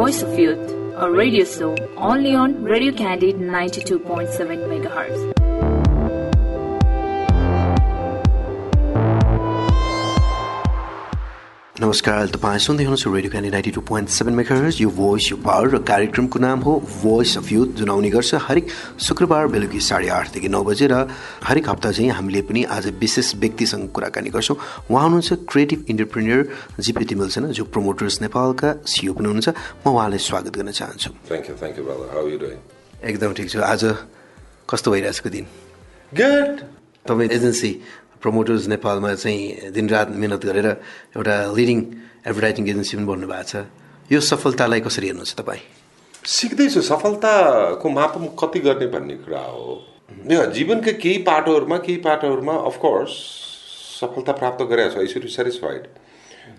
Voice of Youth, a radio show only on Radio Candid 92.7 MHz. नमस्कार तपाईँ सुन्दै हुनुहुन्छ radio candy ninety two point seven megahertz यो voice यो power र कार्यक्रमको नाम हो भोइस अफ युथ जुन आउने गर्छ हरेक शुक्रबार बेलुकी साढे आठदेखि नौ बजे र हरेक हप्ता चाहिँ हामीले पनि आज विशेष व्यक्तिसँग कुराकानी गर्छौँ उहाँ हुनुहुन्छ क्रिएटिभ इन्टरप्रिनियर जिपी तिमिलसेना जो प्रमोटर्स नेपालका सिओ पनि हुनुहुन्छ म उहाँलाई स्वागत गर्न चाहन्छु brother. How are you doing? एकदम ठिक छु आज कस्तो भइरहेको दिन Good. तपाईँ एजेन्सी प्रमोटर्स नेपालमा चाहिँ दिनरात मिहिनेत गरेर एउटा लिडिङ एडभर्टाइजिङ एजेन्सी पनि बन्नु भएको छ। यो सफलतालाई कसरी हेर्नुहुन्छ तपाईँ? सिक्दैछु। सफलताको मापन कति गर्ने भन्ने कुरा हो। यो जीवनका केही पाटोहरूमा केही पाटोहरूमा अफकोर्स सफलता प्राप्त गरेको छु सुड सेटिस्फाइड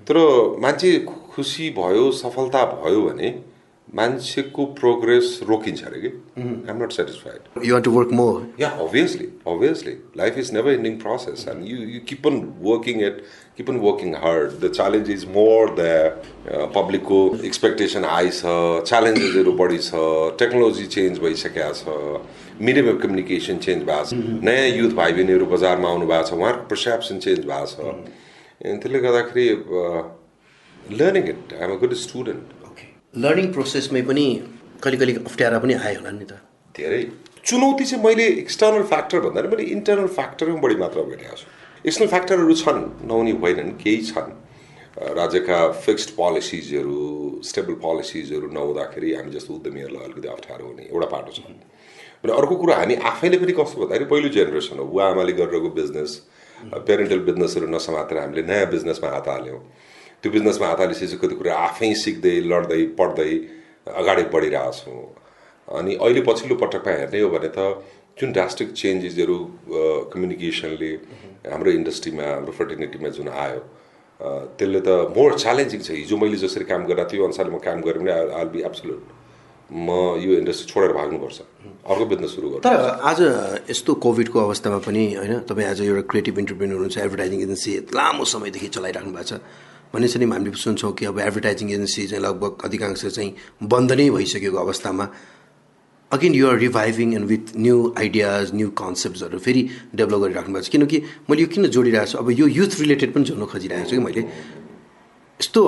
तर मान्छे खुसी भयो सफलता भयो भने मान्छेको प्रोग्रेस रोकिन्छ अरे कि? I'm not satisfied you to work more obviously, obviously. Life is never ending process and you, you keep on working it, keep on working hard. The challenge is more there. Uh, publicको expectation high छ challengesहरू बढी छ technology change भइसकेको छ medium of communication change भएको छ नयाँ youth भाइ बहिनीहरू बजारमा आउनु भएको छ उहाँहरूको पर्सेप्सन चेन्ज भएको छ अनि त्यसले गर्दाखेरि learning it I'm a good student learning प्रोसेसमै पनि कहिले कहिले अप्ठ्यारा पनि आयो होला नि त। धेरै। चुनौती चाहिँ मैले एक्सटर्नल फ्याक्टर भन्दा पनि मैले इन्टर्नल फ्याक्टर बढी मात्रामा भेटेको छु। एक्सटर्नल फ्याक्टरहरू छन् नहुने होइनन् केही छन्। राज्यका फिक्स्ड पोलिसिजहरू स्टेबल पोलिसिजहरू नहुँदाखेरि हामी जस्तो उद्यमीहरूलाई अलिकति अप्ठ्यारो हुने एउटा पाटो छ र अर्को कुरा हामी आफैले पनि कस्तो भन्दाखेरि पहिलो जेनेरेसन हो। बुवा आमाले गरिरहेको बिजनेस पेरेन्टल बिजनेसहरू नसमातेर हामीले नयाँ बिजनेसमा हात हाल्यौँ। त्यो बिजनेसमा हात हालिसकेपछि कति कुरा आफै सिक्दै लड्दै पढ्दै अगाडि बढिरहेछौँ। अनि अहिले पछिल्लो पटकमा हेर्ने हो भने त जुन ड्रास्टिक चेन्जेसहरू कम्युनिकेसनले हाम्रो इन्डस्ट्रीमा हाम्रो फर्टिनिटीमा जुन आयो त्यसले त मोर च्यालेन्जिङ छ। हिजो मैले जसरी काम गरेर त्यो अनुसारले म काम गरेँ भने आल बी एब्सोल्युट म यो इन्डस्ट्री छोडेर भाग्नुपर्छ। अर्को बिजनेस सुरु गर्नु तर आज यस्तो कोभिडको अवस्थामा पनि होइन तपाईँ आज एउटा क्रिएटिभ इन्टरप्रेन्यर हुनुहुन्छ एडभर्टाइजिङ एजेन्सी लामो समयदेखि चलाइराख्नु भएको छ। भनेपछि नि हामीले सुन्छौँ कि अब एडभर्टाइजिङ एजेन्सी चाहिँ लगभग अधिकांश चाहिँ बन्द नै भइसकेको अवस्थामा। Again you're reviving and with new ideas new कन्सेप्ट्सहरू फेरि डेभलप गरिराख्नु भएको छ। किनकि मैले यो किन जोडिरहेको छु? अब यो युथ रिलेटेड पनि जोड्न खोजिरहेको छु कि मैले। यस्तो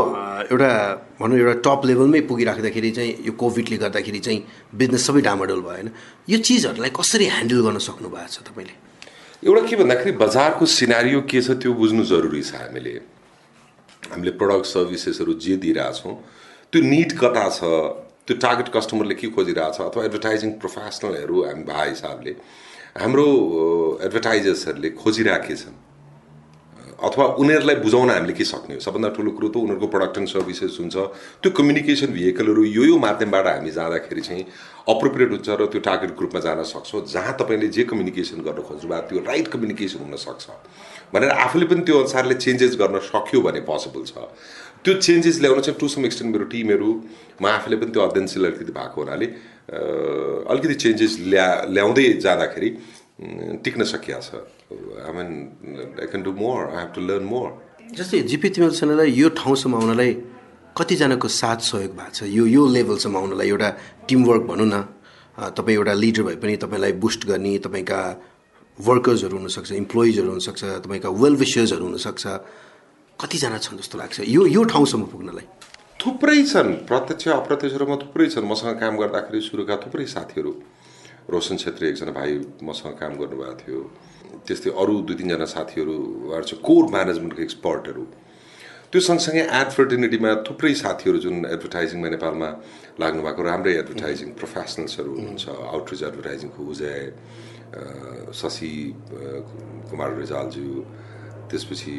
एउटा भनौँ एउटा टप लेभलमै पुगिराख्दाखेरि चाहिँ यो कोभिडले गर्दाखेरि चाहिँ बिजनेस सबै डामाडोल होइन? यो चिजहरूलाई कसरी ह्यान्डल गर्न सक्नु भएको छ तपाईँले? एउटा के भन्दाखेरि बजारको सिनारियो के छ त्यो बुझ्नु जरुरी छ हामीले। हामीले प्रडक्ट सर्भिसेसहरू जे दिइरहेछौँ त्यो निड कता छ त्यो टार्गेट कस्टमरले के खोजिरहेछ अथवा एडभर्टाइजिङ प्रोफेसनलहरू हामी भए हिसाबले हाम्रो एडभर्टाइजर्सहरूले खोजिराखेछन् अथवा उनीहरूलाई बुझाउन हामीले के सक्ने हो। सबभन्दा ठुलो कुरो त उनीहरूको प्रडक्ट एन्ड सर्भिसेस हुन्छ। त्यो कम्युनिकेसन भेहिकलहरू यो यो माध्यमबाट हामी जाँदाखेरि चाहिँ अप्रोप्रिएट हुन्छ र त्यो टार्गेट ग्रुपमा जान सक्छौँ। जहाँ तपाईँले जे कम्युनिकेसन गर्न खोज्नु भएको त्यो राइट कम्युनिकेसन हुनसक्छ। भनेर आफूले पनि त्यो अनुसारले चेन्जेस गर्न सक्यो भने पोसिबल छ। त्यो चेन्जेस ल्याउन चाहिँ टु सम एक्सटेन्ट मेरो टिमहरू म आफूले पनि त्यो अध्ययनशील अलिकति भएको हुनाले अलिकति चेन्जेस ल्या ल्याउँदै जाँदाखेरि टिक्न सकिया छ। I mean I can do more I have to learn more जस्तै जिपी तिमीहरूसँगलाई यो ठाउँसम्म आउनलाई कतिजनाको साथ सहयोग भएको छ? यो यो लेभलसम्म आउनलाई एउटा टिमवर्क भनौँ न। तपाईँ एउटा लिडर भए पनि तपाईँलाई बुस्ट गर्ने तपाईँका वर्कर्सहरू हुनसक्छ इम्प्लोइजहरू हुनसक्छ तपाईँका वेल विसर्सहरू हुनसक्छ। कतिजना छन् जस्तो लाग्छ यो यो ठाउँसम्म पुग्नलाई? थुप्रै छन्। प्रत्यक्ष अप्रत्यक्ष रूपमा थुप्रै छन्। मसँग काम गर्दाखेरि सुरुका थुप्रै साथीहरू। रोशन छेत्री एकजना भाइ मसँग काम गर्नुभएको थियो। त्यस्तै अरू दुई तिनजना साथीहरू उहाँहरू चाहिँ कोर म्यानेजमेन्टको एक्सपर्टहरू। त्यो सँगसँगै एड फर्टिनिटीमा थुप्रै साथीहरू जुन एडभर्टाइजिङमा नेपालमा लाग्नु भएको राम्रै एडभर्टाइजिङ प्रोफेसनल्सहरू हुनुहुन्छ आउटरिच एडभर्टाइजिङको उजय शशि कुमार रिजालज्यू त्यसपछि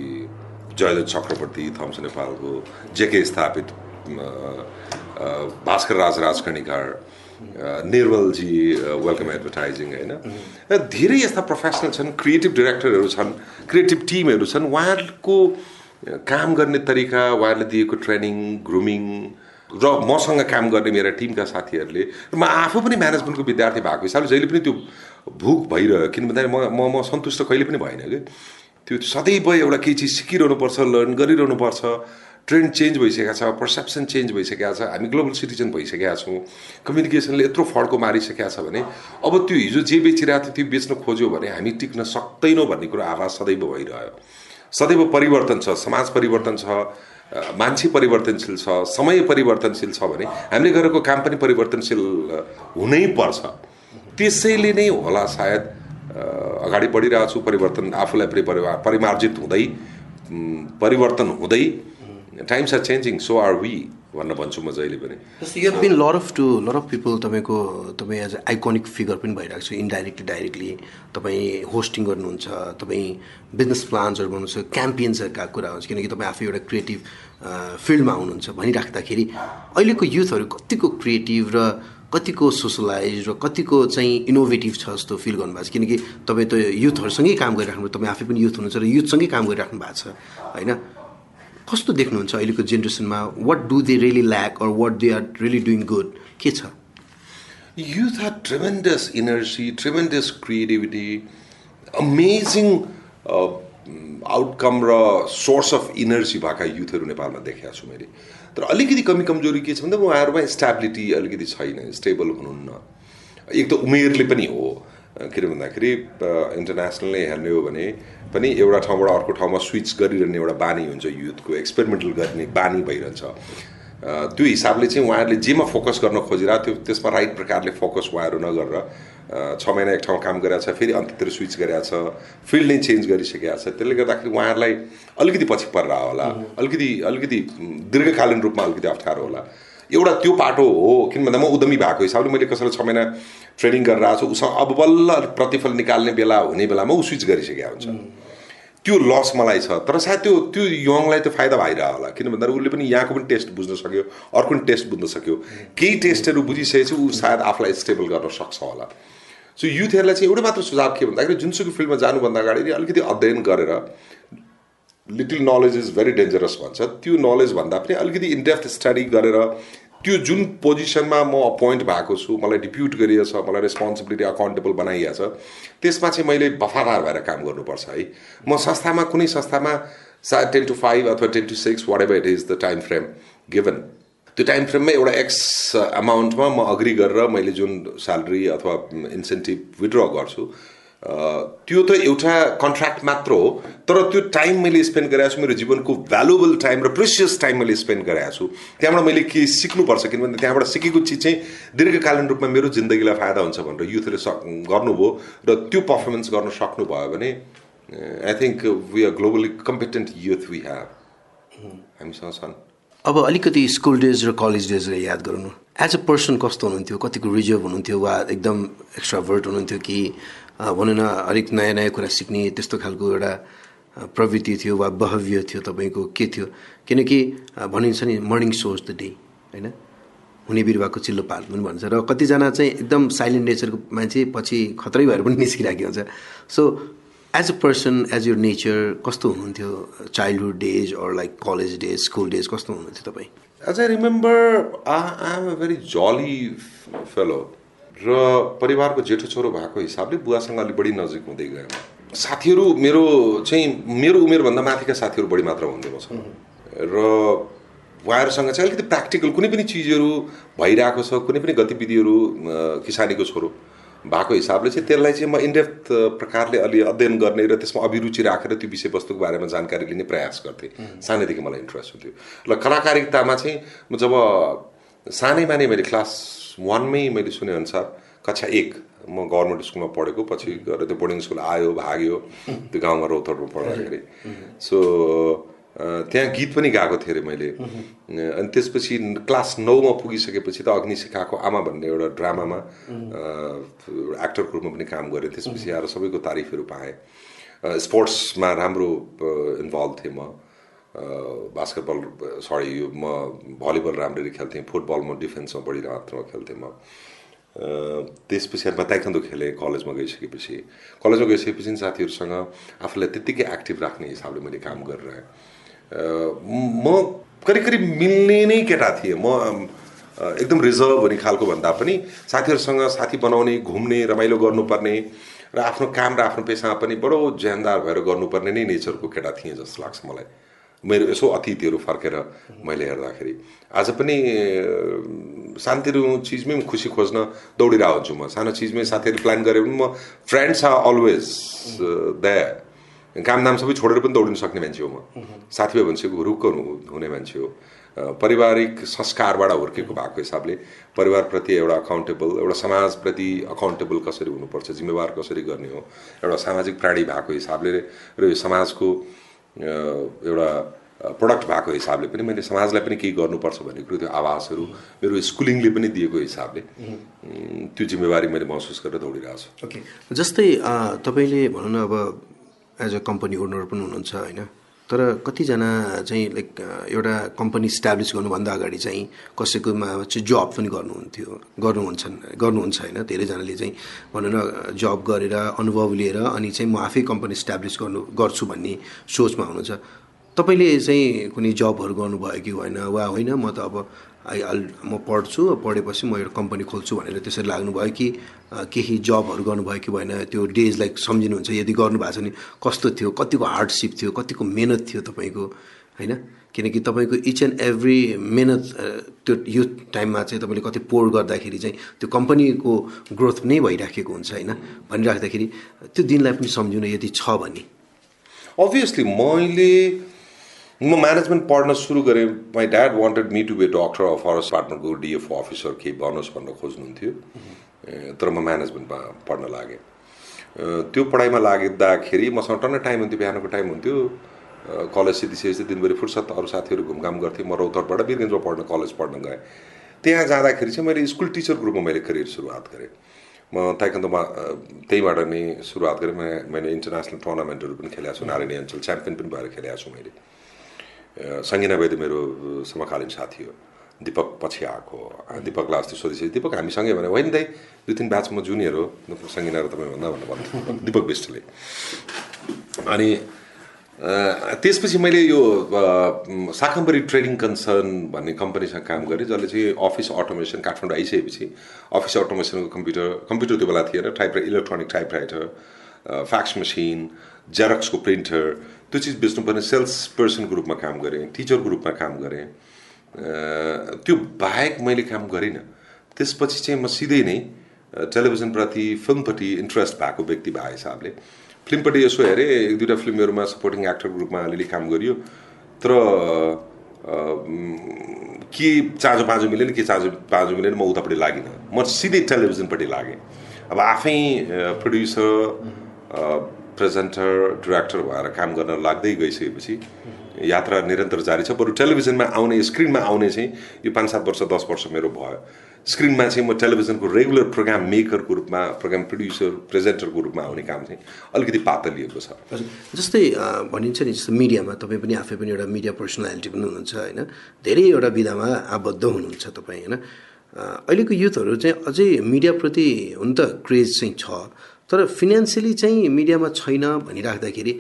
जयदत्त चक्रवर्ती थम्स नेपालको जेके स्थापित भास्कर राज राजकर्णिकार निर्मलजी वेलकम एडभर्टाइजिङ होइन? र धेरै यस्ता प्रोफेसनल छन् क्रिएटिभ डिरेक्टरहरू छन् क्रिएटिभ टिमहरू छन् उहाँहरूको काम गर्ने तरिका उहाँहरूले दिएको ट्रेनिङ ग्रुमिङ र मसँग काम गर्ने मेरा टिमका साथीहरूले म आफू पनि म्यानेजमेन्टको विद्यार्थी भएको हिसाबले जहिले पनि त्यो भुक भइरह्यो किन भन्दाखेरि म म सन्तुष्ट कहिले पनि भएन कि? त्यो सदैव एउटा केही चिज सिकिरहनु पर्छ लर्न गरिरहनु पर्छ ट्रेन्ड चेन्ज भइसकेका छ पर्सेप्सन चेन्ज भइसकेका छ हामी ग्लोबल सिटिजन भइसकेका छौँ। कम्युनिकेसनले यत्रो फड्को मारिसकेका छ भने अब त्यो हिजो जे बेचिरहेको थियो त्यो बेच्न खोज्यो भने हामी टिक्न सक्दैनौँ भन्ने कुरो आवाज सदैव भइरह्यो। सदैव परिवर्तन छ समाज परिवर्तन छ मान्छे परिवर्तनशील छ समय परिवर्तनशील छ भने हामीले गरेको काम पनि परिवर्तनशील हुनै पर्छ। त्यसैले नै होला सायद अगाडि बढिरहेको छु परिवर्तन आफूलाई परिमार्जित हुँदै परिवर्तन हुँदै times are changing so are we भन्न भन्छु म जहिले पनि। You been lot of to lot of people तपाईँको तपाईँ एज आइकोनिक फिगर पनि भइरहेको छ इन्डाइरेक्टली डाइरेक्टली तपाईँ होस्टिङ गर्नुहुन्छ तपाईँ बिजनेस प्लान्सहरू गर्नुहुन्छ क्याम्पियन्सहरूका कुरा हुन्छ किनकि तपाईँ आफै एउटा क्रिएटिभ फिल्डमा आउनुहुन्छ भनिराख्दाखेरि अहिलेको युथहरू कतिको क्रिएटिभ र कतिको सोसलाइज र कतिको चाहिँ इनोभेटिभ छ जस्तो फिल गर्नुभएको छ। किनकि तपाईँ त युथहरूसँगै काम गरिराख्नु तपाईँ आफै पनि युथ हुनुहुन्छ र युथसँगै काम गरिराख्नु भएको छ होइन? कस्तो देख्नुहुन्छ अहिलेको जेनेरेसनमा? What do they really lack or what they are really doing good के छ? Youth are tremendous energy tremendous creativity amazing outcome र सोर्स अफ इनर्जी भएका युथहरू नेपालमा देखेको छु मैले। तर अलिकति कमी कमजोरी के छ भन्दा उहाँहरूमा स्ट्याबिलिटी अलिकति छैन स्टेबल हुनुहुन्न। एक त उमेरले पनि हो किन भन्दाखेरि इन्टरनेसनलले हेर्ने हो भने पनि एउटा ठाउँबाट अर्को ठाउँमा स्विच गरिरहने एउटा बानी हुन्छ युथको एक्सपेरिमेन्टल गर्ने बानी भइरहन्छ। त्यो हिसाबले चाहिँ उहाँहरूले जेमा फोकस गर्न खोजिरहेको त्यो त्यसमा राइट प्रकारले फोकस उहाँहरू नगरेर छ महिना एक ठाउँ काम गरेको छ फेरि अन्त्यतिर स्विच गरेको छ फिल्ड नै चेन्ज गरिसकेको छ। त्यसले गर्दाखेरि उहाँहरूलाई अलिकति पछि पर्ला होला अलिकति अलिकति दीर्घकालीन रूपमा अलिकति अप्ठ्यारो होला। एउटा त्यो पाटो हो किन भन्दा म उद्यमी भएको हिसाबले मैले कसैलाई छ महिना ट्रेनिङ गरेर आएको छु उसँग अब बल्ल प्रतिफल निकाल्ने बेला हुने बेलामा ऊ स्विच गरिसकेको हुन्छ। त्यो लस मलाई छ तर सायद त्यो त्यो यङलाई त्यो फाइदा भइरह होला किन भन्दा उसले पनि यहाँको पनि टेस्ट बुझ्न सक्यो अर्को पनि टेस्ट बुझ्न सक्यो। केही टेस्टहरू बुझिसकेपछि ऊ सायद आफूलाई स्टेबल गर्न सक्छ होला। सो युथहरूलाई चाहिँ एउटै मात्र सुझाव के भन्दाखेरि जुनसुकै फिल्डमा जानुभन्दा अगाडि अलिकति अध्ययन गरेर little knowledge is very dangerous भन्छ। त्यो नलेजभन्दा पनि अलिकति इनडेप्थ स्टडी गरेर त्यो जुन पोजिसनमा म अपोइन्ट भएको छु मलाई डिप्युट छ मलाई रेस्पोन्सिबिलिटी अकाउन्टेबल बनाइएको छ त्यसमा चाहिँ मैले वफादार भएर काम गर्नुपर्छ है। म संस्थामा कुनै संस्थामा सायद टेन टु फाइभ अथवा ten to six whatever it is the time frame given त्यो टाइम फ्रेममा एउटा एक्स अमाउन्टमा म अग्री गरेर मैले जुन स्यालेरी अथवा इन्सेन्टिभ विड्र गर्छु त्यो त एउटा कन्ट्र्याक्ट मात्र हो तर त्यो टाइम मैले स्पेन्ड गरेको छु मेरो जीवनको भ्यालुएबल टाइम र प्रेसियस टाइम मैले स्पेन्ड गरेको छु। त्यहाँबाट मैले के सिक्नुपर्छ किनभने त्यहाँबाट सिकेको चिज चाहिँ दीर्घकालीन रूपमा मेरो जिन्दगीलाई फाइदा हुन्छ भनेर युथले सक गर्नुभयो र त्यो पर्फर्मेन्स गर्न सक्नुभयो भने I think we are globally competent youth we have हामीसँग छन्। अब अलिकति स्कुल डेज र कलेज डेजलाई याद गराउनु एज अ पर्सन कस्तो हुनुहुन्थ्यो? कतिको रिजर्भ हुनुहुन्थ्यो? वा एकदम एक्स्ट्राभर्ट हुनुहुन्थ्यो कि भनौँ न अलिक नयाँ नयाँ कुरा सिक्ने त्यस्तो खालको एउटा प्रवृत्ति थियो वा बहव्य थियो तपाईँको के थियो? किनकि भनिन्छ नि मर्निङ सोज द डे होइन? हुने बिरुवाको चिल्लो पात पनि भन्छ। र कतिजना चाहिँ एकदम साइलेन्ट नेचरको मान्छे पछि खतरै भएर पनि निस्किरहेको हुन्छ। So as a person as your nature कस्तो हुनुहुन्थ्यो childhood days or like college days school days कस्तो हुनुहुन्थ्यो तपाईँ? As I remember I am a very jolly fellow र परिवारको जेठो छोरो भएको हिसाबले बुवासँग अलिक बढी नजिक हुँदै गएँ साथीहरू मेरो चाहिँ मेरो उमेरभन्दा माथिका साथीहरू बढी मात्रा हुँदै मसँग र उहाँहरूसँग चाहिँ अलिकति प्र्याक्टिकल कुनै पनि चिजहरू भइरहेको छ कुनै पनि गतिविधिहरू किसानीको छोरो भएको हिसाबले चाहिँ त्यसलाई चाहिँ म इनडेप्थ प्रकारले अलि अध्ययन गर्ने र त्यसमा अभिरुचि राखेर त्यो विषयवस्तुको बारेमा जानकारी लिने प्रयास गर्थेँ। सानैदेखि मलाई इन्ट्रेस्ट हुन्थ्यो। र कलाकारितामा चाहिँ म जब सानैमा नै मैले क्लास वानमै मैले सुनेअनुसार कक्षा एक म गभर्मेन्ट स्कुलमा पढेको पछि गएर त्यो बोर्डिङ स्कुल आयो भाग्यो त्यो गाउँमा रौतरमा पढ्दाखेरि। सो त्यहाँ गीत पनि गाएको थिएँ अरे मैले। अनि त्यसपछि क्लास नौमा पुगिसकेपछि त अग्नि सिकाएको आमा भन्ने एउटा ड्रामामा एक्टरको रूपमा पनि काम गरेँ। त्यसपछि आएर सबैको तारिफहरू पाएँ। स्पोर्ट्समा राम्रो इन्भल्भ थिएँ म। बास्केटबल सरी यो म भलिबल राम्ररी खेल्थेँ फुटबल म डिफेन्समा बढी मात्रामा खेल्थेँ म। त्यसपछि म ताइक्वान्डो खेलेँ कलेजमा गइसकेपछि। कलेजमा गइसकेपछि साथीहरूसँग आफूलाई त्यत्तिकै एक्टिभ राख्ने हिसाबले मैले काम गरेर म करिब करिब मिल्ने नै केटा थिएँ। म एकदम रिजर्भ हुने खालको भन्दा पनि साथीहरूसँग साथी बनाउने घुम्ने रमाइलो गर्नुपर्ने र आफ्नो काम र आफ्नो पेसामा पनि बडो ज्यानदार भएर गर्नुपर्ने नै नेचरको केटा थिएँ जस्तो लाग्छ मलाई। मेरो यसो अतिथिहरू फर्केर मैले हेर्दाखेरि। आज पनि अ, शान्तिहरू चिजमै खुसी खोज्न दौडिरहेको हुन्छु म। सानो चिजमै साथीहरू प्लान गरे पनि म फ्रेन्ड्स आर अलवेज द्याट कामदाम सबै छोडेर पनि दौडिन सक्ने मान्छे हो म। साथीभाइ भनेपछि हुरुक्क हुनु- मान्छे हो। पारिवारिक संस्कारबाट हुर्केको भएको हिसाबले परिवारप्रति एउटा अकाउन्टेबल एउटा समाजप्रति अकाउन्टेबल कसरी हुनुपर्छ जिम्मेवार कसरी गर्ने हो एउटा सामाजिक प्राणी भएको हिसाबले र यो समाजको एउटा प्रडक्ट भएको हिसाबले पनि मैले समाजलाई पनि केही गर्नुपर्छ भन्ने कुरो त्यो आवाजहरू। मेरो स्कुलिङले पनि दिएको हिसाबले। त्यो जिम्मेवारी मैले महसुस गरेर दौडिरहेको छु। ओके। जस्तै तपाईँले भनौँ न अब एज अ कम्पनी ओनर पनि हुनुहुन्छ होइन? तर कतिजना चाहिँ लाइक एउटा कम्पनी इस्टाब्लिस गर्नुभन्दा अगाडि चाहिँ कसैकोमा चाहिँ जब पनि गर्नुहुन्थ्यो गर्नुहुन्छन् गर्नुहुन्छ होइन। धेरैजनाले चाहिँ भनौँ न जब गरेर अनुभव लिएर अनि चाहिँ म आफै कम्पनी इस्टाब्लिस गर्नु गर्छु भन्ने सोचमा हुनुहुन्छ। तपाईँले चाहिँ कुनै जबहरू गर्नुभयो कि होइन? वा होइन म त अब म पढ्छु पढेपछि म एउटा कम्पनी खोल्छु भनेर त्यसरी लाग्नुभयो कि केही जबहरू गर्नुभयो कि भएन। त्यो डेजलाई सम्झिनुहुन्छ यदि गर्नुभएको छ भने कस्तो थियो? कतिको हार्डसिप थियो? कतिको मेहनत थियो तपाईँको? होइन? किनकि तपाईँको इच एन्ड एभ्री मेहनत त्यो युथ टाइममा चाहिँ तपाईँले कति पोर गर्दाखेरि चाहिँ त्यो कम्पनीको ग्रोथ नै भइराखेको हुन्छ होइन? भनिराख्दाखेरि त्यो दिनलाई पनि सम्झिनु यदि छ भने। अभियसली मैले म म्यानेजमेन्ट पढ्न सुरु गरेँ। My dad wanted me to be doctor of forest डिपार्टमेन्टको DFO officer केही बनोस् भनेर खोज्नुहुन्थ्यो। तर म म्यानेजमेन्टमा पढ्न लागेँ। त्यो पढाइमा लाग्दाखेरि मसँग टन्न टाइम हुन्थ्यो बिहानको टाइम हुन्थ्यो। कलेज सिधिसकेपछि दिनभरि फुर्सद अरू साथीहरू घुमघाम गर्थेँ म रौतहटबाट वीरगन्जमा पढ्न कलेज पढ्न गएँ। त्यहाँ जाँदाखेरि चाहिँ मैले स्कुल टिचरको रूपमा मैले करियर सुरुवात गरेँ। म ताइकन्दोमा त्यहीँबाट नै सुरुवात गरेँ। मैले इन्टरनेसनल टुर्नामेन्टहरू पनि खेलेको छु। नारायणी अञ्चल च्याम्पियन पनि भएर खेलेको छु मैले। सङ्गिना वैद्य मेरो समकालीन साथी हो। दिपक पछि आएको। हो दिपकलाई अस्ति सोधिसकेँ दिपक हामीसँगै भने होइन दाइ दुई तिन ब्याच म जुनियर हो। सङ्गिना र तपाईँभन्दा भनेर भन्नु दिपक विष्टले अनि त्यसपछि मैले यो अ, शाकम्बरी ट्रेडिङ कन्सर्न भन्ने कम्पनीसँग काम गरेँ जसले चाहिँ अफिस अटोमेसन काठमाडौँ आइसकेपछि अफिस अटोमेसनको कम्प्युटर कम्प्युटर त्यो बेला थिएन type electronic typewriter fax machine जेरक्सको printer त्यो चिज बेच्नुपर्ने सेल्स पर्सनको रूपमा काम गरेँ टिचरको रूपमा काम गरेँ। त्यो बाहेक मैले काम गरिनँ। त्यसपछि चाहिँ म सिधै नै टेलिभिजनप्रति फिल्मपट्टि इन्ट्रेस्ट भएको व्यक्ति भए हिसाबले फिल्मपट्टि यसो हेरेँ एक दुईवटा फिल्महरूमा सपोर्टिङ एक्टरको रूपमा अलिअलि काम गरियो। तर के चाँजो पाँजो मिलेन के चाँजो पाँजो मिलेन म उतापट्टि लागिनँ। म सिधै टेलिभिजनपट्टि लागेँ। अब आफै प्रड्युसर प्रेजेन्टर डिरेक्टर भएर काम गर्न लाग्दै गइसकेपछि यात्रा निरन्तर जारी छ। बरु टेलिभिजनमा आउने स्क्रिनमा आउने चाहिँ यो पाँच सात वर्ष दस वर्ष मेरो भयो। स्क्रिनमा चाहिँ म टेलिभिजनको रेगुलर प्रोग्राम मेकरको रूपमा प्रोग्राम प्रड्युसर प्रेजेन्टरको रूपमा आउने काम चाहिँ अलिकति पातलिएको छ। जस्तै भनिन्छ नि जस्तो मिडियामा तपाईँ पनि आफै पनि एउटा मिडिया पर्सनालिटी पनि हुनुहुन्छ होइन? धेरैवटा विधामा आबद्ध हुनुहुन्छ तपाईँ होइन? अहिलेको युथहरू चाहिँ अझै मिडियाप्रति हुन त क्रेज चाहिँ छ। तर फिनेन्सियली चाहिँ मिडियामा छैन भनिराख्दाखेरि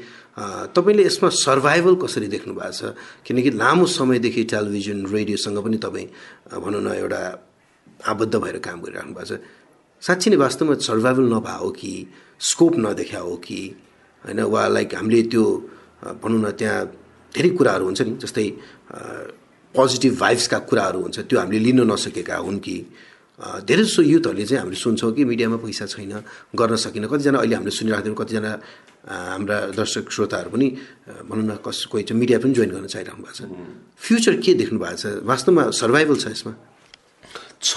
तपाईँले यसमा सर्भाइभल कसरी देख्नु भएको छ? किनकि लामो समयदेखि टेलिभिजन रेडियोसँग पनि तपाईँ भनौँ न एउटा आबद्ध भएर काम गरिराख्नु भएको छ। साँच्ची नै वास्तवमा सर्भाइभल नभए हो कि? स्कोप नदेखा हो कि? होइन वा लाइक हामीले त्यो भनौँ न त्यहाँ धेरै कुराहरू हुन्छ नि जस्तै पोजिटिभ भाइब्सका कुराहरू हुन्छ त्यो हामीले लिन नसकेका हुन् कि? धेरै जसो युथहरूले चाहिँ हामीले सुन्छौँ कि मिडियामा पैसा छैन गर्न सकिन। कतिजना अहिले हामीले सुनिरहेको थियौँ कतिजना हाम्रा दर्शक श्रोताहरू पनि भनौँ न कस कोही चाहिँ मिडिया पनि जोइन गर्न चाहिरहनु भएको छ। फ्युचर के देख्नु भएको छ? वास्तवमा सर्भाइभल छ यसमा? छ।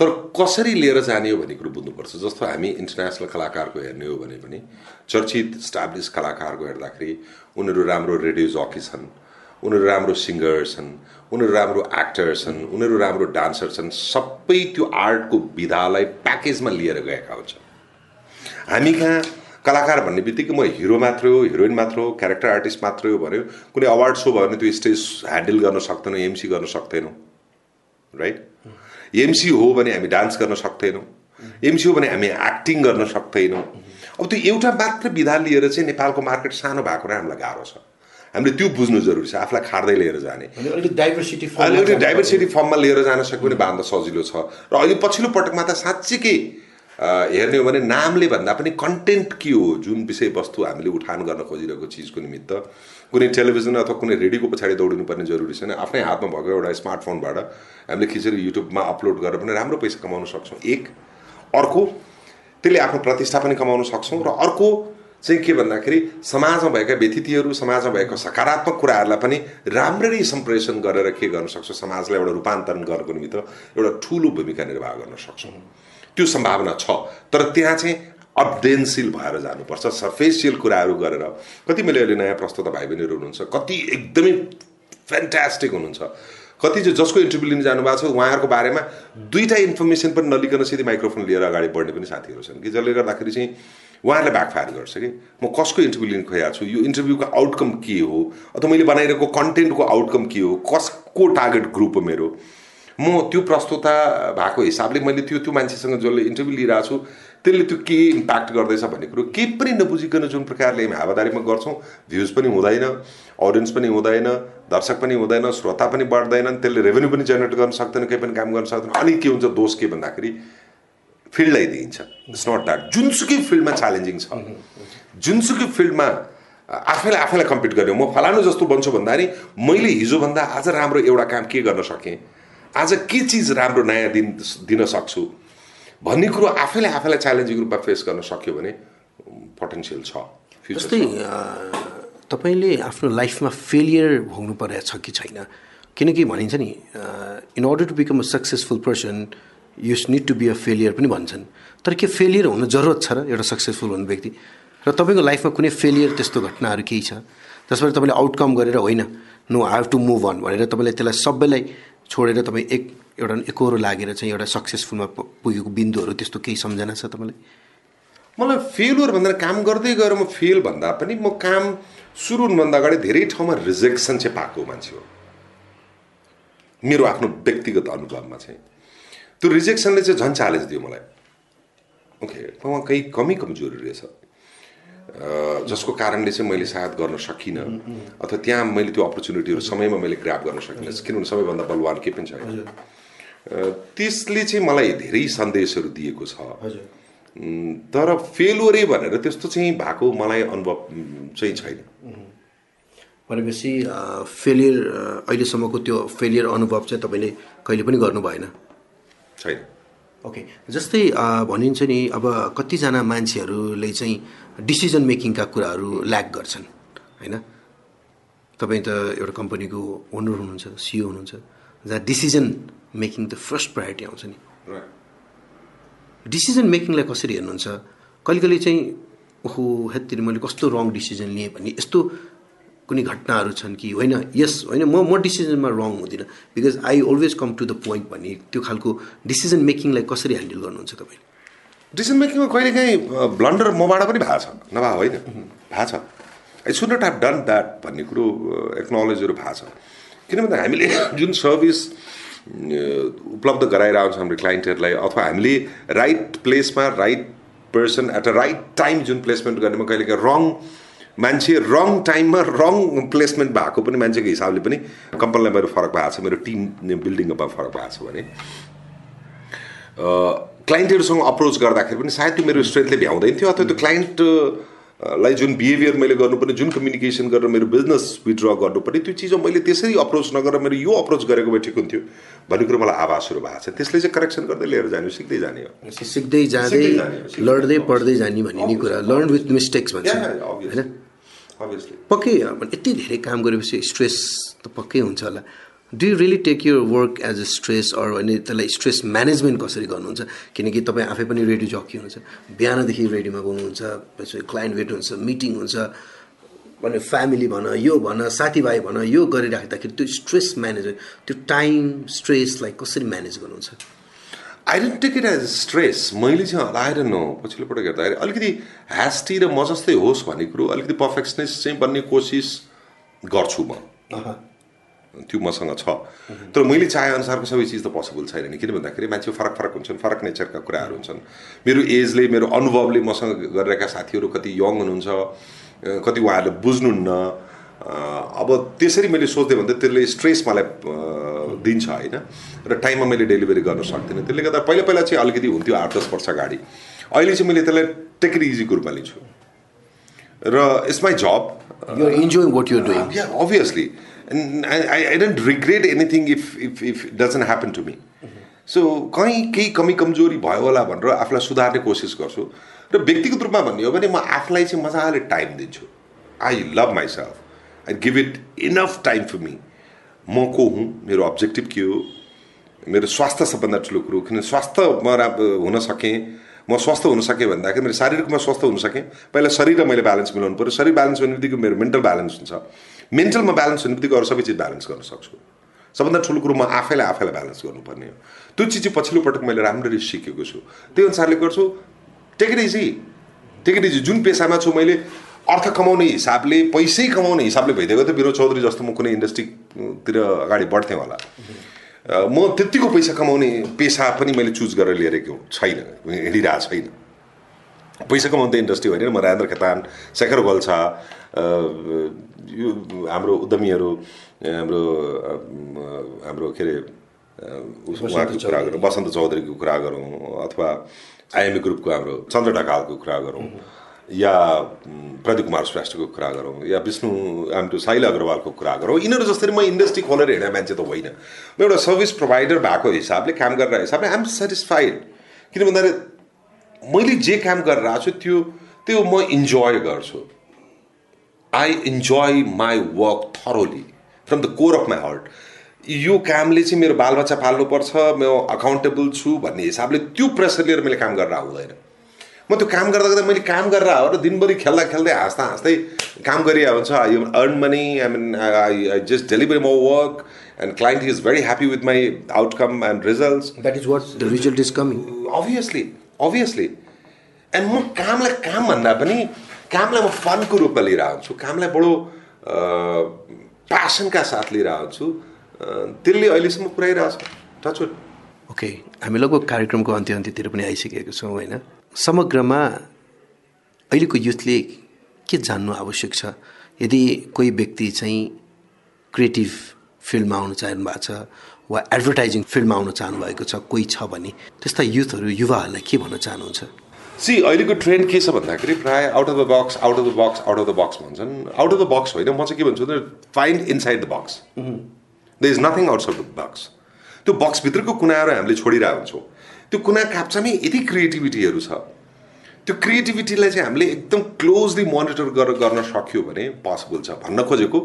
तर कसरी लिएर जाने हो भन्ने कुरो बुझ्नुपर्छ। जस्तो हामी इन्टरनेसनल कलाकारको हेर्ने हो भने पनि चर्चित स्टाब्लिस कलाकारको हेर्दाखेरि उनीहरू राम्रो रेडियो जकी छन् उनीहरू राम्रो सिङ्गर छन् उनीहरू राम्रो एक्टर छन् उनीहरू राम्रो डान्सर छन् सबै त्यो आर्टको विधालाई प्याकेजमा लिएर गएका हुन्छन्। हामी कहाँ कलाकार भन्ने बित्तिकै म हिरो मात्रै हो हिरोइन मात्र हो क्यारेक्टर आर्टिस्ट मात्रै हो भन्यो। कुनै अवार्ड सो भयो भने त्यो स्टेज ह्यान्डल गर्न सक्दैनौँ एमसी गर्न सक्दैनौँ राइट एमसी हो भने हामी डान्स गर्न सक्दैनौँ। एमसी हो भने हामी एक्टिङ गर्न सक्दैनौँ। अब त्यो एउटा मात्र विधा लिएर चाहिँ नेपालको मार्केट सानो भएको र हामीलाई गाह्रो छ। हामीले त्यो बुझ्नु जरुरी छ आफूलाई खार्दै लिएर जाने। अलिक डाइभर्सिटी एउटा डाइभर्सिटी फर्ममा लिएर जान सक्यो भने बाँध्दा सजिलो छ। र अहिले पछिल्लो पटकमा त साँच्चीकै हेर्ने हो भने नामले भन्दा पनि कन्टेन्ट के हो? जुन विषयवस्तु हामीले उठान गर्न खोजिरहेको चिजको निमित्त। कुनै टेलिभिजन अथवा कुनै रेडियोको पछाडि दौडिनु पर्ने जरुरी छैन। आफ्नै हातमा भएको एउटा स्मार्टफोनबाट हामीले खिचेर युट्युबमा अपलोड गरेर पनि राम्रो पैसा कमाउन सक्छौँ। एक अर्को त्यसले आफ्नो प्रतिष्ठा पनि कमाउन सक्छौँ। र अर्को चाहिँ के भन्दाखेरि समाजमा भएका व्यतिथिहरू समाजमा भएको सकारात्मक कुराहरूलाई पनि राम्ररी सम्प्रेषण गरेर के गर्न सक्छौँ? समाजलाई एउटा रूपान्तरण गर्नको निमित्त एउटा ठुलो भूमिका निर्वाह गर्न सक्छौँ। त्यो सम्भावना छ। तर त्यहाँ चाहिँ अध्ययनशील भएर जानुपर्छ। सर्फेसियल कुराहरू गरेर। कति मैले अहिले नयाँ प्रस्तुत भाइ बहिनीहरू हुनुहुन्छ कति एकदमै फ्यान्टास्टिक हुनुहुन्छ। कति चाहिँ जसको इन्टरभ्यू लिन जानुभएको छ उहाँहरूको बारेमा दुईवटा इन्फर्मेसन पनि नलिकन सिधै माइक्रोफोन लिएर अगाडि बढ्ने पनि साथीहरू छन् कि जसले गर्दाखेरि चाहिँ उहाँहरूले ब्याकफायर गर्छ कि म कसको इन्टरभ्यू लिन खोजेको छु? यो इन्टरभ्यूको आउटकम के हो? अथवा मैले बनाइरहेको कन्टेन्टको आउटकम के हो? कसको टार्गेट ग्रुप हो मेरो? म त्यो प्रस्तुता भएको हिसाबले मैले त्यो त्यो मान्छेसँग जसले इन्टरभ्यू लिइरहेको छु त्यसले त्यो के इम्प्याक्ट गर्दैछ भन्ने कुरो केही पनि नबुझिकन जुन प्रकारले हामी हावादारीमा गर्छौँ भ्युज पनि हुँदैन अडियन्स पनि हुँदैन दर्शक पनि हुँदैन श्रोता पनि बढ्दैनन् त्यसले रेभेन्यू पनि जेनेरेट गर्न सक्दैन केही पनि काम गर्न सक्दैन। अनि के हुन्छ दोष के भन्दाखेरि फिल्डलाई दिइन्छ। इट्स नट द्याट जुनसुकै फिल्डमा च्यालेन्जिङ छ। जुनसुकै फिल्डमा आफैलाई आफैलाई कम्पिट गर्ने म फलानु जस्तो बन्छु भन्दाखेरि मैले हिजोभन्दा आज राम्रो एउटा काम के गर्न सकेँ? आज के चिज राम्रो नयाँ दिन दिन सक्छु? भन्ने कुरो आफैले आफैलाई च्यालेन्जिङ रूपमा फेस गर्न सक्यो भने पोटेन्सियल छ। जस्तै तपाईँले आफ्नो लाइफमा फेलियर भोग्नु परेको छ कि छैन? किनकि भनिन्छ नि in order to become a successful person you need to be a failure पनि भन्छन्। तर के फेलियर हुनु जरुरत छ र एउटा सक्सेसफुल हुने व्यक्ति? र तपाईँको लाइफमा कुनै फेलियर त्यस्तो घटनाहरू केही छ? जसबाट तपाईँले आउटकम गरेर होइन no I have to move on भनेर तपाईँले त्यसलाई सबैलाई छोडेर तपाईँ एक एउटा एकहोरो लागेर चाहिँ एउटा सक्सेसफुलमा पुगेको बिन्दुहरू त्यस्तो केही सम्झना छ तपाईँलाई? मलाई फेलुर भन्दा काम गर्दै गएर म फेल भन्दा पनि म काम सुरु हुनुभन्दा अगाडि धेरै ठाउँमा रिजेक्सन चाहिँ पाएको मान्छे हो। मेरो आफ्नो व्यक्तिगत अनुभवमा चाहिँ। त्यो रिजेक्सनले चाहिँ झन् च्यालेन्ज दियो मलाई। ओके उहाँ केही कमी कमजोरी रहेछ। जसको कारणले चाहिँ मैले सायद गर्न सकिनँ। अथवा त्यहाँ मैले त्यो अपर्च्युनिटीहरू समयमा मैले ग्राप गर्न सकिनँ। किनभने सबैभन्दा बलवान के पनि छैन। अ, त्यसले चाहिँ मलाई धेरै सन्देशहरू दिएको छ। तर फेलुरै भनेर त्यस्तो चाहिँ भएको मलाई अनुभव चाहिँ छैन। भनेपछि फेलियर अहिलेसम्मको त्यो फेलियर अनुभव चाहिँ तपाईँले कहिले पनि गर्नु भएन छैन। ओके जस्तै भनिन्छ नि अब कतिजना मान्छेहरूले चाहिँ डिसिजन मेकिङका कुराहरू ल्याक गर्छन् होइन? तपाईँ त एउटा कम्पनीको ओनर हुनुहुन्छ सिओ हुनुहुन्छ जहाँ डिसिजन मेकिङ त फर्स्ट प्रायोरिटी आउँछ नि। डिसिजन मेकिङलाई कसरी हेर्नुहुन्छ? कहिले कहिले चाहिँ ओहो हेत्तिर मैले कस्तो रङ डिसिजन लिएँ भन्ने यस्तो कुनै घटनाहरू छन् कि होइन यस होइन म म डिसिजनमा रङ हुँदिनँ because I always come to the point भन्ने त्यो खालको डिसिजन मेकिङलाई कसरी ह्यान्डल गर्नुहुन्छ तपाईँले डिसिजन मेकिङमा कहिलेकाहीँ ब्लन्डर मबाट पनि भएको छ नभए होइन भएको छ। I should not have done that भन्ने कुरो एक्नोलेजहरू भएको छ। किन भन्दा हामीले जुन सर्भिस उपलब्ध गराएर आउँछ हाम्रो क्लाइन्टहरूलाई अथवा हामीले right प्लेसमा right person at a right time जुन प्लेसमेन्ट गर्नेमा कहिलेकाहीँ रङ मान्छे रङ टाइममा रङ प्लेसमेन्ट भएको पनि मान्छेको हिसाबले पनि कम्पनीलाई मेरो फरक भएको छ मेरो टिम बिल्डिङमा फरक भएको छ भने क्लाइन्टहरूसँग अप्रोच गर्दाखेरि पनि सायद त्यो मेरो स्ट्रेन्थले भ्याउँदैन थियो अथवा त्यो क्लाइन्ट लाई जुन बिहेभियर मैले गर्नुपर्ने जुन कम्युनिकेसन गरेर मेरो बिजनेस विथड्र गर्नुपर्ने त्यो चिज मैले त्यसरी अप्रोच नगरेर मैले यो अप्रोच गरेको भए ठिक हुन्थ्यो भन्ने कुरो मलाई आभासहरू भएको छ। त्यसले चाहिँ करेक्सन गर्दै लिएर जाने सिक्दै जाने हो। सिक्दै जाँदै लड्दै। पढ्दै जाने भन्ने कुरा। लर्न विथ मिस्टेक्स भन्छ. होइन? पक्कै यति धेरै काम गरेपछि स्ट्रेस त पक्कै हुन्छ होला। Do you really take your work as a stress or अनि त्यसलाई स्ट्रेस म्यानेजमेन्ट कसरी गर्नुहुन्छ? किनकि तपाईँ आफै पनि रेडियो जकी हुनुहुन्छ। बिहानदेखि रेडियोमा बोल्नुहुन्छ पछि क्लाइन्ट भेट्नुहुन्छ मिटिङ हुन्छ भने फ्यामिली भन यो भन साथीभाइ भन यो गरिराख्दाखेरि त्यो स्ट्रेस म्यानेजमेन्ट त्यो टाइम स्ट्रेसलाई कसरी म्यानेज गर्नुहुन्छ? I don't take it as stress मैले चाहिँ हलाएर न पछिल्लो पटक हेर्दाखेरि अलिकति ह्यास्टी र म जस्तै होस् भन्ने कुरो अलिकति पर्फेक्सनेस चाहिँ बन्ने कोसिस गर्छु म। त्यो मसँग छ। तर मैले चाहे अनुसारको सबै चिज त पोसिबल छैन नि। किन भन्दाखेरि मान्छे फरक फरक हुन्छन् फरक नेचरका कुराहरू हुन्छन्। मेरो एजले मेरो अनुभवले मसँग गरिरहेका साथीहरू कति यङ हुनुहुन्छ कति उहाँहरूले बुझ्नुहुन्न अब त्यसरी मैले सोच्दै भन्दा त्यसले स्ट्रेस मलाई दिन्छ होइन। र टाइममा मैले डेलिभरी गर्न सक्दिनँ। त्यसले गर्दा पहिला पहिला चाहिँ अलिकति हुन्थ्यो आठ दस वर्ष अगाडि। अहिले चाहिँ मैले त्यसलाई टेक इजीको रूपमा लिन्छु। र it's my job enjoying what you're doing I, I don't regret anything if, if, if it doesn't happen to me. So कहीँ केही कमी कमजोरी भयो होला भनेर आफूलाई सुधार्ने कोसिस गर्छु। र व्यक्तिगत रूपमा भन्ने हो भने म आफूलाई चाहिँ मजाले टाइम दिन्छु। I love myself I give it enough time for me म को हुँ मेरो अब्जेक्टिभ के हो मेरो स्वास्थ्य सबभन्दा ठुलो कुरो किन स्वास्थ्य म हुन सकेँ म स्वस्थ हुन सकेँ भन्दाखेरि मेरो शारीरिक रूपमा स्वस्थ हुन सकेँ पहिला शरीर र मैले ब्यालेन्स मिलाउनु पऱ्यो शरीर ब्यालेन्स हुने बित्तिकै मेरो मेन्टल ब्यालेन्स हुन्छ मेन्टलमा ब्यालेन्स हुने बित्तिकै अरू सबै चिज ब्यालेन्स गर्न सक्छु सबभन्दा ठुलो कुरो म आफैलाई आफैलाई ब्यालेन्स गर्नुपर्ने हो त्यो चिज चाहिँ पछिल्लो पटक मैले राम्ररी सिकेको छु त्यही अनुसारले गर्छु take it easy take it easy जुन पेसामा छु मैले अर्थ कमाउने हिसाबले पैसै कमाउने हिसाबले भइदिएको त विरोध चौधरी जस्तो म कुनै इन्डस्ट्रीतिर अगाडि बढ्थेँ होला। म त्यत्तिको पैसा कमाउने पेसा पनि मैले चुज गरेर लिएको छैन हिँडिरहेको छैन। पैसा कमाउने इन्डस्ट्री होइन म राजेन्द्र खेतान शेखर गोल्छा यो हाम्रो उद्यमीहरू हाम्रो हाम्रो के अरे उहाँको कुरा गरौँ वसन्त चौधरीको कुरा गरौँ अथवा आइएमए ग्रुपको हाम्रो चन्द्र ढकालको कुरा गरौँ। या प्रदीप कुमार श्रेष्ठको कुरा गरौँ या विष्णु हाम्रो साइला अग्रवालको कुरा गरौँ यिनीहरू जसरी म इन्डस्ट्री खोलेर हिँड्ने मान्छे त होइन म एउटा सर्भिस प्रोभाइडर भएको हिसाबले काम गरेर हिसाबले आइएम सेटिस्फाइड किन भन्दाखेरि मैले जे काम गरेर आएको छु त्यो त्यो म इन्जोय गर्छु I enjoy my work thoroughly from the core of my heart यो कामले चाहिँ मेरो बालबच्चा पाल्नुपर्छ म अकाउन्टेबल छु भन्ने हिसाबले त्यो प्रेसर लिएर मैले काम गरेर हुँदैन म त्यो काम गर्दा गर्दा मैले काम गरेर हो र दिनभरि खेल्दा खेल्दै हाँस्दा हाँस्दै काम गरिरहेको हुन्छ। I earn money I mean I I just deliver म work and client is very happy with my outcome and results that is what the result is coming obviously obviously and म कामलाई काम भन्दा पनि कामलाई म फनको रूपमा लिएर आउँछु कामलाई बडो प्यासनका साथ लिएर आउँछु त्यसले अहिलेसम्म पुऱ्याइरहेको छ टचवुड ओके हामी लगभग कार्यक्रमको अन्त्य अन्त्यतिर पनि आइसकेका छौँ होइन? समग्रमा अहिलेको युथले के जान्नु आवश्यक छ? यदि कोही व्यक्ति चाहिँ क्रिएटिभ फिल्डमा आउन चाहनु भएको छ वा एडभर्टाइजिङ फिल्डमा आउन चाहनु भएको छ कोही छ भने त्यस्ता युथहरू युवाहरूलाई के भन्न चाहनुहुन्छ? सी अहिलेको ट्रेन्ड के छ भन्दाखेरि प्रायः out of the box out of the box out of the box भन्छन्। आउट अफ द बक्स होइन म चाहिँ के भन्छु भने find inside the box the is nothing outside the box त्यो बक्सभित्रको कुनाहरू हामीले छोडिरहेको हुन्छौँ। त्यो कुना काप्चामै यति क्रिएटिभिटीहरू छ। त्यो क्रिएटिभिटीलाई चाहिँ हामीले एकदम क्लोजली मोनिटर गरेर गर्न सक्यो भने पोसिबल छ भन्न खोजेको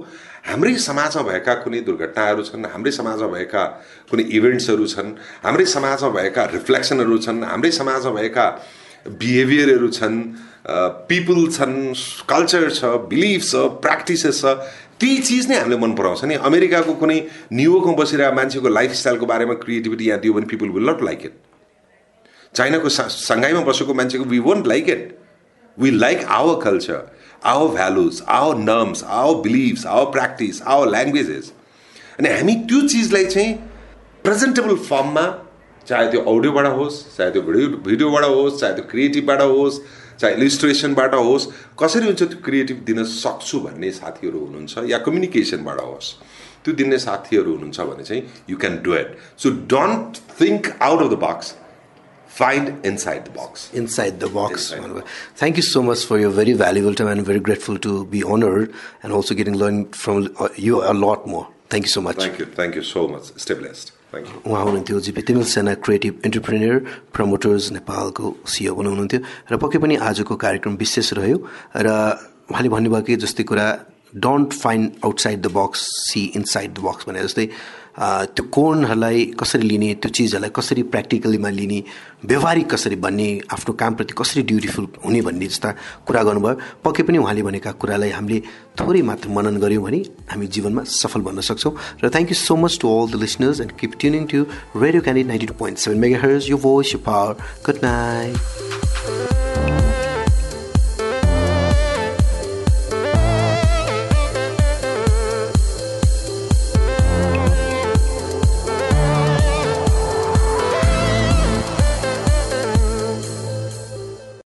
हाम्रै समाजमा भएका कुनै दुर्घटनाहरू छन् हाम्रै समाजमा भएका कुनै इभेन्ट्सहरू छन् हाम्रै समाजमा भएका रिफ्लेक्सनहरू छन् हाम्रै समाजमा भएका बिहेभियरहरू छन् पिपुल छन् कल्चर छ बिलिफ छ प्र्याक्टिसेस छ त्यही चिज नै हामीले मन पराउँछ। नि अमेरिकाको कुनै न्युयोर्कमा बसिरहेको मान्छेको लाइफस्टाइलको बारेमा क्रिएटिभिटी यहाँ दियो भने people will not like it चाइनाको सा- सङ्घाईमा बसेको मान्छेको we won't like it we like our culture our values our norms our beliefs our practice our languages अनि हामी त्यो चिजलाई चाहिँ प्रेजेन्टेबल फर्ममा चाहे त्यो अडियोबाट होस् चाहे त्यो भिडियो भिडियोबाट होस् चाहे त्यो क्रिएटिभबाट होस् चाहे इलिस्ट्रेसनबाट होस् कसरी हुन्छ त्यो क्रिएटिभ दिन सक्छु भन्ने साथीहरू हुनुहुन्छ या कम्युनिकेसनबाट होस् त्यो दिने साथीहरू हुनुहुन्छ भने चाहिँ you can do it so don't think out of the box find inside the box inside the box. Inside. Manova. Thank you so much for your very valuable time and very grateful to be honored and also getting learned from uh, you a lot more. Thank you so much. Thank you so much stay blessed thank you उहाँ हुनुहुन्थ्यो GP Timilsena creative entrepreneur promoters नेपालको CEO हुनुहुन्थ्यो र पक्कै पनि आजको कार्यक्रम विशेष रह्यो र उहाँले भन्नुभयो कि जस्तै कुरा don't find outside the box see inside the box भने जस्तै त्यो कोणहरूलाई कसरी लिने त्यो चिजहरूलाई कसरी प्र्याक्टिकलीमा लिने व्यवहारिक कसरी बन्ने आफ्नो कामप्रति कसरी ड्युटिफुल हुने भन्ने जस्ता कुरा गर्नुभयो। पक्कै पनि उहाँले भनेका कुरालाई हामीले थोरै मात्र मनन गऱ्यौँ भने हामी जीवनमा सफल बन्न सक्छौँ। र thank you so much to all the listeners and keep tuning to radio candid ninety two point seven megahertz यो भोइस यो पावर गुड नाइट